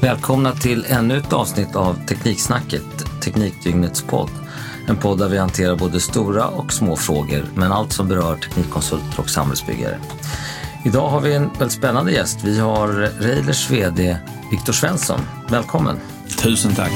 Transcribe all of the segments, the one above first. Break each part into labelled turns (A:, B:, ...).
A: Välkomna till ännu ett avsnitt av Tekniksnacket, Teknikdygnets podd. En podd där vi hanterar både stora och små frågor, men allt som berör teknikkonsulter och samhällsbyggare. Idag har vi en väldigt spännande gäst. Vi har Railers VD Viktor Svensson. Välkommen!
B: Tusen tack!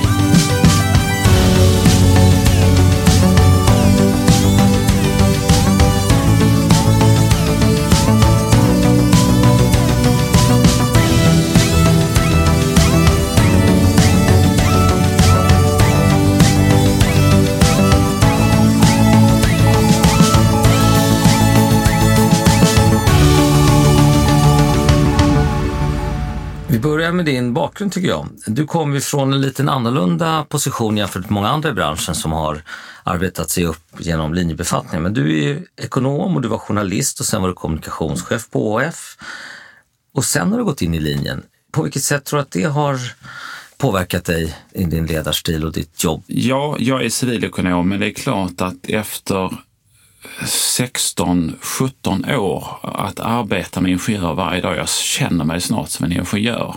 A: Vi med din bakgrund tycker jag. Du kommer från en liten annorlunda position jämfört med många andra i branschen som har arbetat sig upp genom linjebefattningar. Men du är ekonom och du var journalist och sen var du kommunikationschef på ÅF. Och sen har du gått in i linjen. På vilket sätt tror du att det har påverkat dig i din ledarstil och ditt jobb?
B: Ja, jag är civilekonom, men det är klart att efter 16-17 år att arbeta med ingenjörer varje dag. Jag känner mig snart som en ingenjör.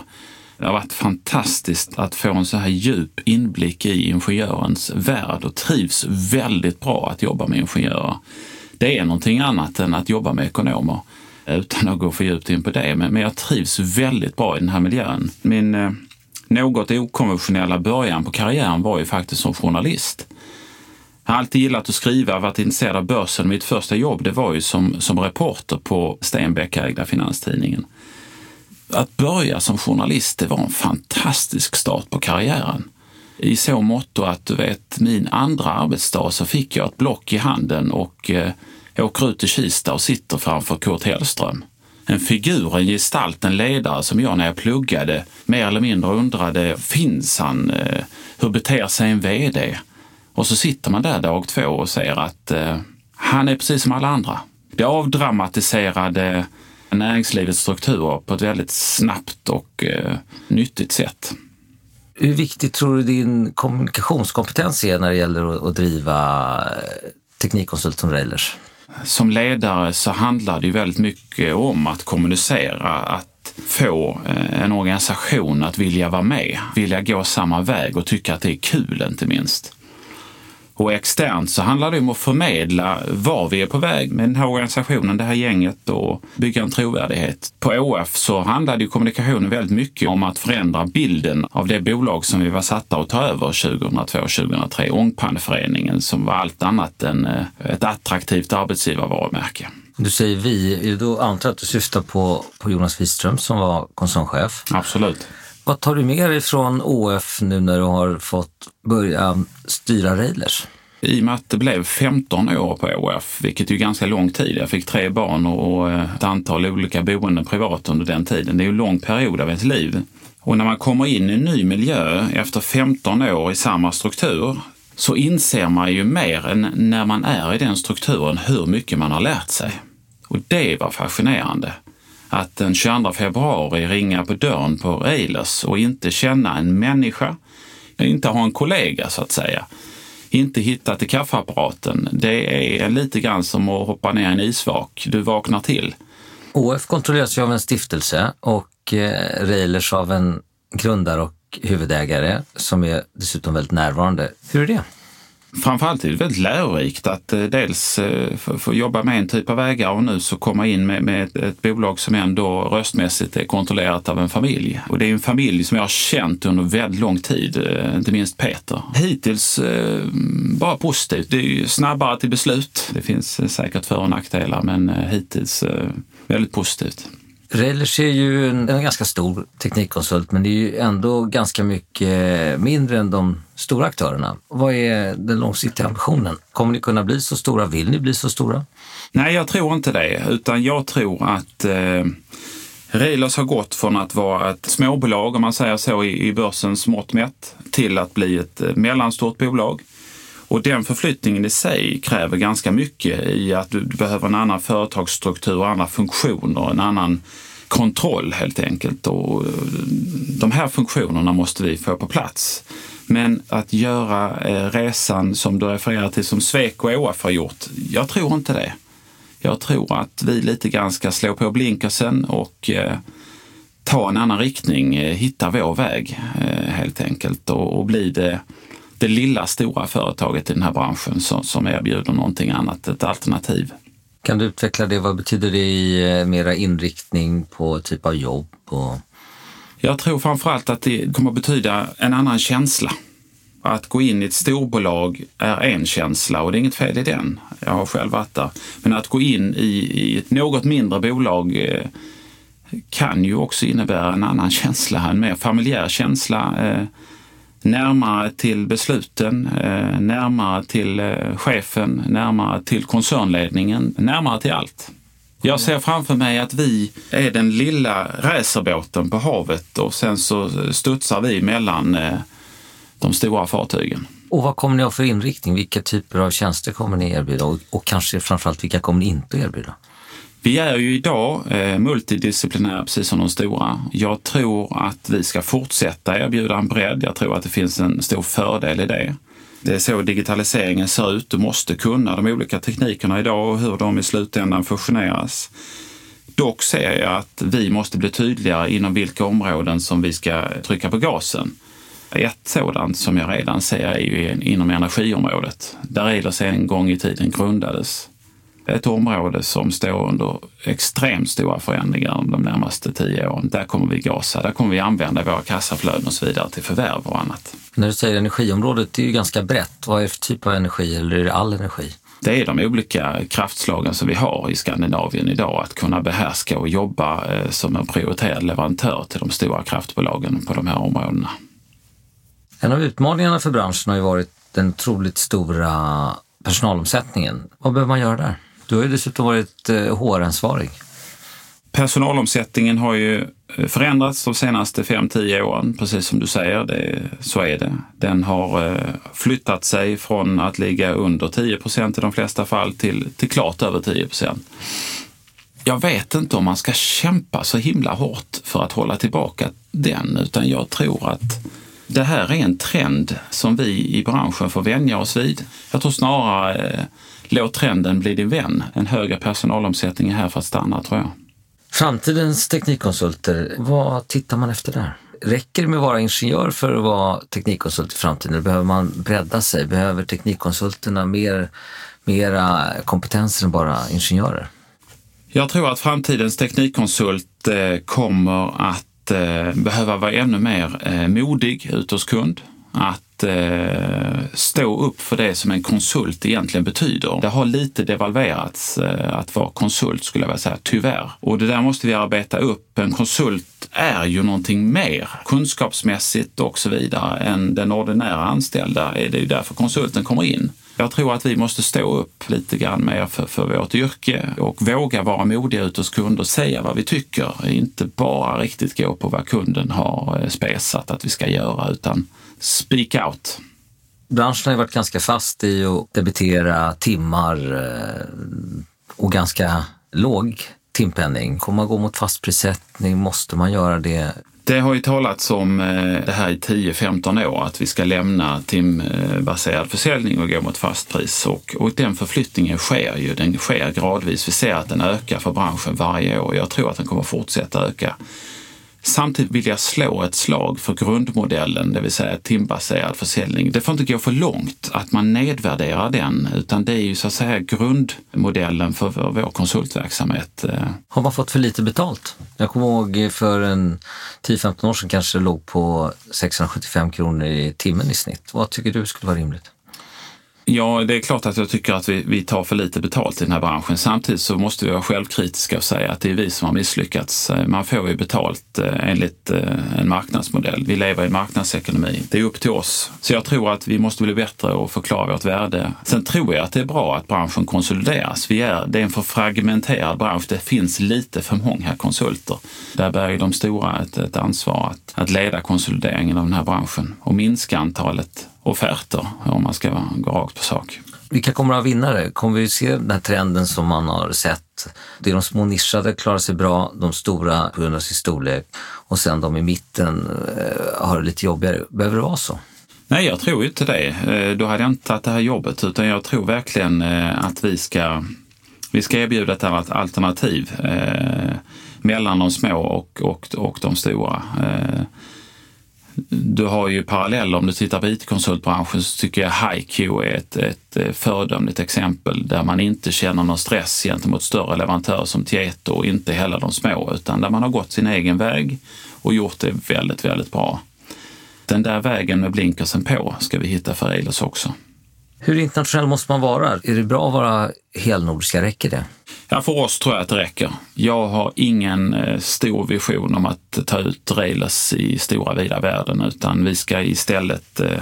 B: Det har varit fantastiskt att få en så här djup inblick i ingenjörens värld och trivs väldigt bra att jobba med ingenjörer. Det är någonting annat än att jobba med ekonomer utan att gå för djupt in på det. Men, jag trivs väldigt bra i den här miljön. Min eh, något okonventionella början på karriären var ju faktiskt som journalist. Jag har alltid gillat att skriva, varit intresserad av börsen. Mitt första jobb det var ju som, som reporter på Stenbeckägda Finanstidningen. Att börja som journalist, det var en fantastisk start på karriären. I så mått att du vet, min andra arbetsdag så fick jag ett block i handen och eh, åker ut till Kista och sitter framför Kurt Hellström. En figur, en gestalt, en ledare som jag när jag pluggade mer eller mindre undrade, finns han? Eh, hur beter sig en VD? Och så sitter man där dag två och säger att eh, han är precis som alla andra. Det avdramatiserade näringslivets strukturer på ett väldigt snabbt och eh, nyttigt sätt.
A: Hur viktigt tror du din kommunikationskompetens är när det gäller att, att driva eh, Teknikkonsult som Railers?
B: Som ledare så handlar det ju väldigt mycket om att kommunicera, att få eh, en organisation att vilja vara med, vilja gå samma väg och tycka att det är kul inte minst. Och externt så handlar det om att förmedla var vi är på väg med den här organisationen, det här gänget och bygga en trovärdighet. På ÅF så handlade ju kommunikationen väldigt mycket om att förändra bilden av det bolag som vi var satta att ta över 2002-2003, Ångpanneföreningen, som var allt annat än eh, ett attraktivt arbetsgivarvarumärke.
A: Du säger vi, då antar jag att du syftar på, på Jonas Wiström som var koncernchef.
B: Absolut.
A: Vad tar du med dig från ÅF nu när du har fått börja styra Railers?
B: I och med att det blev 15 år på ÅF, vilket är ganska lång tid. Jag fick tre barn och eh, ett antal olika boenden privat under den tiden. Det är en lång period av ett liv. Och när man kommer in i en ny miljö efter 15 år i samma struktur så inser man ju mer än när man är i den strukturen hur mycket man har lärt sig. Och det var fascinerande att den 22 februari ringa på dörren på Eilers och inte känna en människa, inte ha en kollega så att säga, inte hitta till kaffeapparaten. Det är lite grann som att hoppa ner i en isvak. Du vaknar till.
A: ÅF kontrolleras ju av en stiftelse och eh, Reilers av en grundare och huvudägare som är dessutom väldigt närvarande. Hur är det?
B: Framförallt är det väldigt lärorikt att eh, dels eh, få jobba med en typ av ägare och nu så komma in med, med ett, ett, bolag som ändå röstmässigt är kontrollerat av en familj. Och det är en familj som jag har känt under väldigt lång tid, eh, inte minst Peter. Hittills bara positivt. Det är ju snabbare till beslut. Det finns säkert för och nackdelar men hittills väldigt positivt.
A: Railers är ju en, en, ganska stor teknikkonsult men det är ju ändå ganska mycket mindre än de stora aktörerna. Vad är den långsiktiga ambitionen? Kommer ni kunna bli så stora? Vill ni bli så stora?
B: Nej, jag tror inte det, utan jag tror att eh, Railers har gått från att vara ett småbolag, om man säger så, i, i börsens mått mätt, till att bli ett eh, mellanstort bolag. Och den förflyttningen i sig kräver ganska mycket i att du behöver en annan företagsstruktur, andra funktioner, en annan kontroll helt enkelt. Och eh, de här funktionerna måste vi få på plats. Men att göra eh, resan som du refererar till som Sweco och ÅF har gjort, jag tror inte det. Jag tror att vi lite grann ska slå på blinkersen och eh, ta en annan riktning, eh, hitta vår väg helt enkelt och, och bli det, det lilla stora företaget i den här branschen som, som erbjuder någonting annat, ett alternativ.
A: Kan du utveckla det? Vad betyder det i mera inriktning på typ av jobb? Och...
B: Jag tror framförallt att det kommer betyda en annan känsla. Att gå in i ett storbolag är en känsla och det är inget fel i den. Jag har själv varit där. Men att gå in i, i ett något mindre bolag eh, kan ju också innebära en annan känsla, en mer familjär känsla. Närmare till besluten, eh, närmare till eh, chefen, närmare till koncernledningen, närmare till allt. Jag ser framför mig att vi är den lilla racerbåten på havet och sen så studsar vi mellan eh, de stora fartygen.
A: Och vad kommer ni ha för inriktning? Vilka typer av tjänster kommer ni erbjuda och, och kanske framförallt vilka kommer ni inte erbjuda?
B: Vi är ju idag eh, multidisciplinära, precis som de stora. Jag tror att vi ska fortsätta erbjuda en bredd. Jag tror att det finns en stor fördel i det. Det är så digitaliseringen ser ut. Du måste kunna de olika teknikerna idag och hur de i slutändan fusioneras. Dock ser jag att vi måste bli tydligare inom vilka områden som vi ska trycka på gasen. Ett sådant som jag redan ser är ju inom energiområdet, där Eilers en gång i tiden grundades. Ett område som står under extremt stora förändringar de närmaste tio åren. Där kommer vi gasa, där kommer vi använda våra kassaflöden och så vidare till förvärv och annat.
A: När du säger energiområdet, det är ju ganska brett. Vad är det för typ av energi eller är det all energi?
B: Det är de olika kraftslagen som vi har i Skandinavien idag, att kunna behärska och jobba eh, som en prioriterad leverantör till de stora kraftbolagen på de här områdena.
A: En av utmaningarna för branschen har ju varit den otroligt stora personalomsättningen. Vad behöver man göra där? Du har ju dessutom varit eh, HR-ansvarig.
B: Personalomsättningen har ju eh, förändrats de senaste 5-10 åren, precis som du säger. Det, så är det. Den har eh, flyttat sig från att ligga under 10 procent i de flesta fall till, till klart över 10 procent. Jag vet inte om man ska kämpa så himla hårt för att hålla tillbaka den, utan jag tror att det här är en trend som vi i branschen får vänja oss vid. Jag tror snarare eh, låt trenden bli din vän. En högre personalomsättning är här för att stanna tror jag.
A: Framtidens teknikkonsulter, vad tittar man efter där? Räcker det med att vara ingenjör för att vara teknikkonsult i framtiden? Eller behöver man bredda sig? Behöver teknikkonsulterna mer, mera kompetenser än bara ingenjörer?
B: Jag tror att framtidens teknikkonsult eh, kommer att eh, behöva vara ännu mer eh, modig ut hos kund. Att eh, stå upp för det som en konsult egentligen betyder. Det har lite devalverats eh, att vara konsult skulle jag vilja säga, tyvärr. Och det där måste vi arbeta upp. En konsult är ju någonting mer kunskapsmässigt och så vidare än den ordinära anställda. Det är ju därför konsulten kommer in. Jag tror att vi måste stå upp lite grann mer för, för vårt yrke och våga vara modiga ut hos kunder och säga vad vi tycker. Inte bara riktigt gå på vad kunden har eh, spesat att vi ska göra utan speak out.
A: Branschen har ju varit ganska fast i att debitera timmar eh, och ganska låg timpenning. Kommer man gå mot fastprissättning? Måste man göra det?
B: Det har ju talats om eh, det här i 10-15 år, att vi ska lämna timbaserad försäljning och gå mot fastpris. Och, och den förflyttningen sker ju, den sker gradvis. Vi ser att den ökar för branschen varje år. Jag tror att den kommer fortsätta öka. Samtidigt vill jag slå ett slag för grundmodellen, det vill säga timbaserad försäljning. Det får inte gå för långt att man nedvärderar den, utan det är ju så att säga grundmodellen för vår konsultverksamhet. Eh.
A: Har man fått för lite betalt? Jag kommer ihåg för en 10-15 år sedan kanske det låg på 675 kronor i timmen i snitt. Vad tycker du skulle vara rimligt?
B: Ja, det är klart att jag tycker att vi, vi tar för lite betalt i den här branschen. Samtidigt så måste vi vara självkritiska och säga att det är vi som har misslyckats. Eh, man får ju betalt eh, enligt eh, en marknadsmodell. Vi lever i en marknadsekonomi. Det är upp till oss. Så jag tror att vi måste bli bättre och förklara vårt värde. Sen tror jag att det är bra att branschen konsolideras. Vi är, det är en för fragmenterad bransch. Det finns lite för många konsulter. Där bär ju de stora ett, ett ansvar att, att leda konsolideringen av den här branschen och minska antalet offerter om man ska gå rakt på sak.
A: Vilka kommer att ha vinnare? Kommer vi se den här trenden som man har sett? Det är de små nischade klarar sig bra, de stora på grund av sin storlek och sen de i mitten eh, har det lite jobbigare. Behöver det vara så?
B: Nej, jag tror inte det. Eh, då hade jag inte tagit det här jobbet utan jag tror verkligen eh, att vi ska, vi ska erbjuda ett annat alternativ mellan de små och, och, och de stora. Eh, du har ju paralleller, om du tittar på IT-konsultbranschen så tycker jag HiQ är ett, ett eh, föredömligt exempel där man inte känner någon stress gentemot större leverantörer som Tieto och inte heller de små, utan där man har gått sin egen väg och gjort det väldigt, väldigt bra. Den där vägen med blinkersen på ska vi hitta för Eilers också.
A: Hur internationell måste man vara? Är det bra att vara helnordiska? Räcker det?
B: Ja, för oss tror jag att det räcker. Jag har ingen eh, stor vision om att ta ut Railers i stora vida världen utan vi ska istället eh,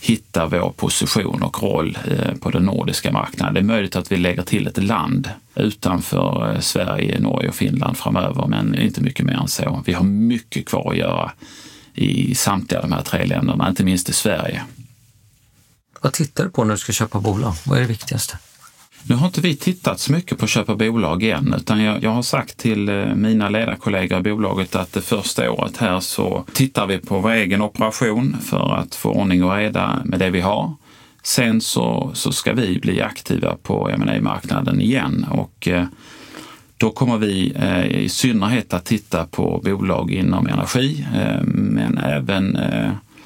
B: hitta vår position och roll eh, på den nordiska marknaden. Det är möjligt att vi lägger till ett land utanför Sverige, Norge och Finland framöver, men inte mycket mer än så. Vi har mycket kvar att göra i samtliga de här tre länderna, inte minst i Sverige.
A: Vad tittar du på när du ska köpa bolag? Vad är det viktigaste?
B: Nu har inte vi tittat så mycket på att köpa bolag än, utan jag, jag, har sagt till eh, mina ledarkollegor i bolaget att det första året här så tittar vi på vår egen operation för att få ordning och reda med det vi har. Sen så, så ska vi bli aktiva på ma marknaden igen och eh, då kommer vi eh, i synnerhet att titta på bolag inom energi, men även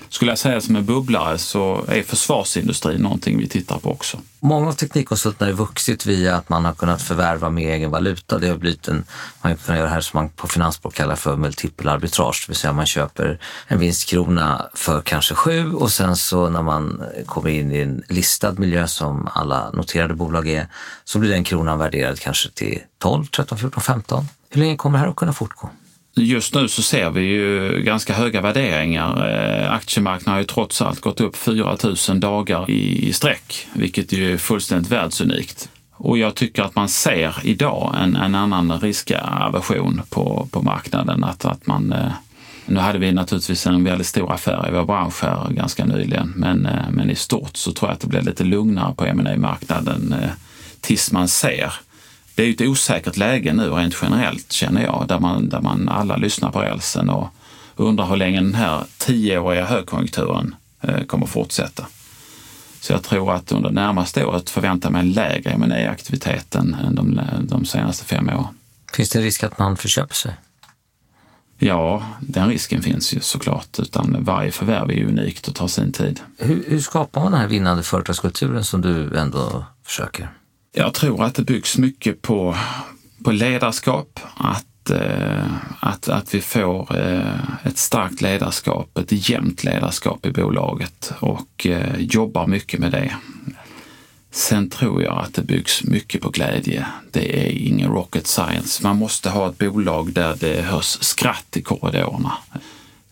B: skulle jag säga som en bubblare så är försvarsindustrin någonting vi tittar på också.
A: Många av teknikkonsulterna har vuxit via att man har kunnat förvärva med egen valuta. Det har blivit en, man kan göra det här som man på finansspråk kallar för multipel arbitrage, det vill säga man köper en vinstkrona för kanske sju och sen så när man kommer in i en listad miljö som alla noterade bolag är, så blir den kronan värderad kanske till 12, 13, 14, 15. Hur länge kommer det här att kunna fortgå?
B: Just nu så ser vi ju ganska höga värderingar. Eh, aktiemarknaden har ju trots allt gått upp 4 000 dagar i, sträck, vilket ju är fullständigt världsunikt. Och jag tycker att man ser idag en, en annan riskaversion på, på marknaden. Att, att man, eh, nu hade vi naturligtvis en väldigt stor affär i vår bransch här ganska nyligen, men, eh, men i stort så tror jag att det blir lite lugnare på ma marknaden tills man ser det är ju ett osäkert läge nu rent generellt känner jag, där man, där man alla lyssnar på rälsen och undrar hur länge den här tioåriga högkonjunkturen eh, kommer fortsätta. Så jag tror att under närmaste året förväntar mig en lägre M&A-aktivitet än de, de senaste fem åren.
A: Finns det en risk att man förköper sig?
B: Ja, den risken finns ju såklart, utan varje förvärv är ju unikt och tar sin tid.
A: Hur, hur skapar man den här vinnande företagskulturen som du ändå försöker?
B: Jag tror att det byggs mycket på, på ledarskap, att, eh, att, att vi får eh, ett starkt ledarskap, ett jämnt ledarskap i bolaget och eh, jobbar mycket med det. Sen tror jag att det byggs mycket på glädje. Det är ingen rocket science. Man måste ha ett bolag där det hörs skratt i korridorerna.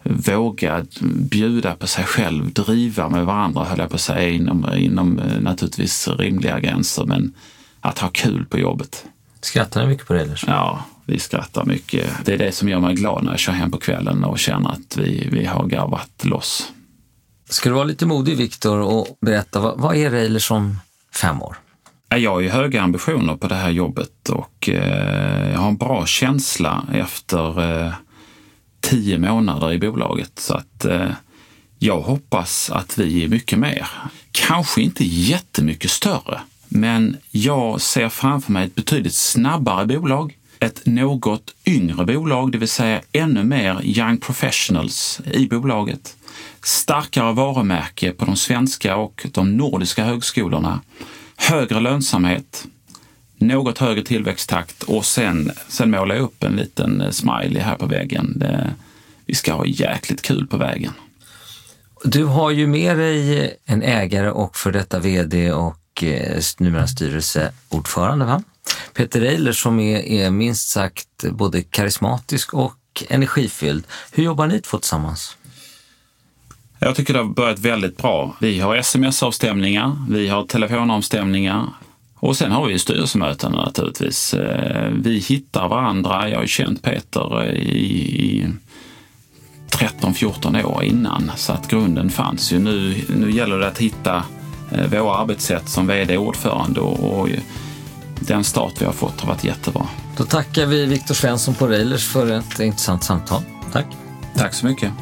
B: Våga bjuda på sig själv, driva med varandra höll jag på att säga, inom, inom naturligtvis rimliga gränser. Men att ha kul på jobbet.
A: Skrattar ni mycket på det?
B: Ja, vi skrattar mycket. Det är det som gör mig glad när jag kör hem på kvällen och känner att vi, vi har garvat loss.
A: Ska du vara lite modig, Viktor, och berätta, vad, vad är Railers om fem år?
B: Jag har ju höga ambitioner på det här jobbet och eh, jag har en bra känsla efter eh, tio månader i bolaget. Så att eh, jag hoppas att vi är mycket mer. Kanske inte jättemycket större, men jag ser framför mig ett betydligt snabbare bolag, ett något yngre bolag, det vill säga ännu mer young professionals i bolaget. Starkare varumärke på de svenska och de nordiska högskolorna. Högre lönsamhet, något högre tillväxttakt och sen, sen målar jag upp en liten smiley här på väggen. Det, vi ska ha jäkligt kul på vägen.
A: Du har ju med dig en ägare och för detta VD och och eh, numera styrelseordförande. Va? Peter Eiler som är, är minst sagt både karismatisk och energifylld. Hur jobbar ni två tillsammans?
B: Jag tycker det har börjat väldigt bra. Vi har sms-avstämningar, vi har telefonavstämningar och sen har vi styrelsemöten naturligtvis. Eh, vi hittar varandra. Jag har känt Peter i, i 13-14 år innan så att grunden fanns ju. Nu, nu gäller det att hitta Eh, våra arbetssätt som VD och ordförande och, och den start vi har fått har varit jättebra.
A: Då tackar vi Viktor Svensson på Railers för ett intressant samtal. Tack!
B: Tack så mycket!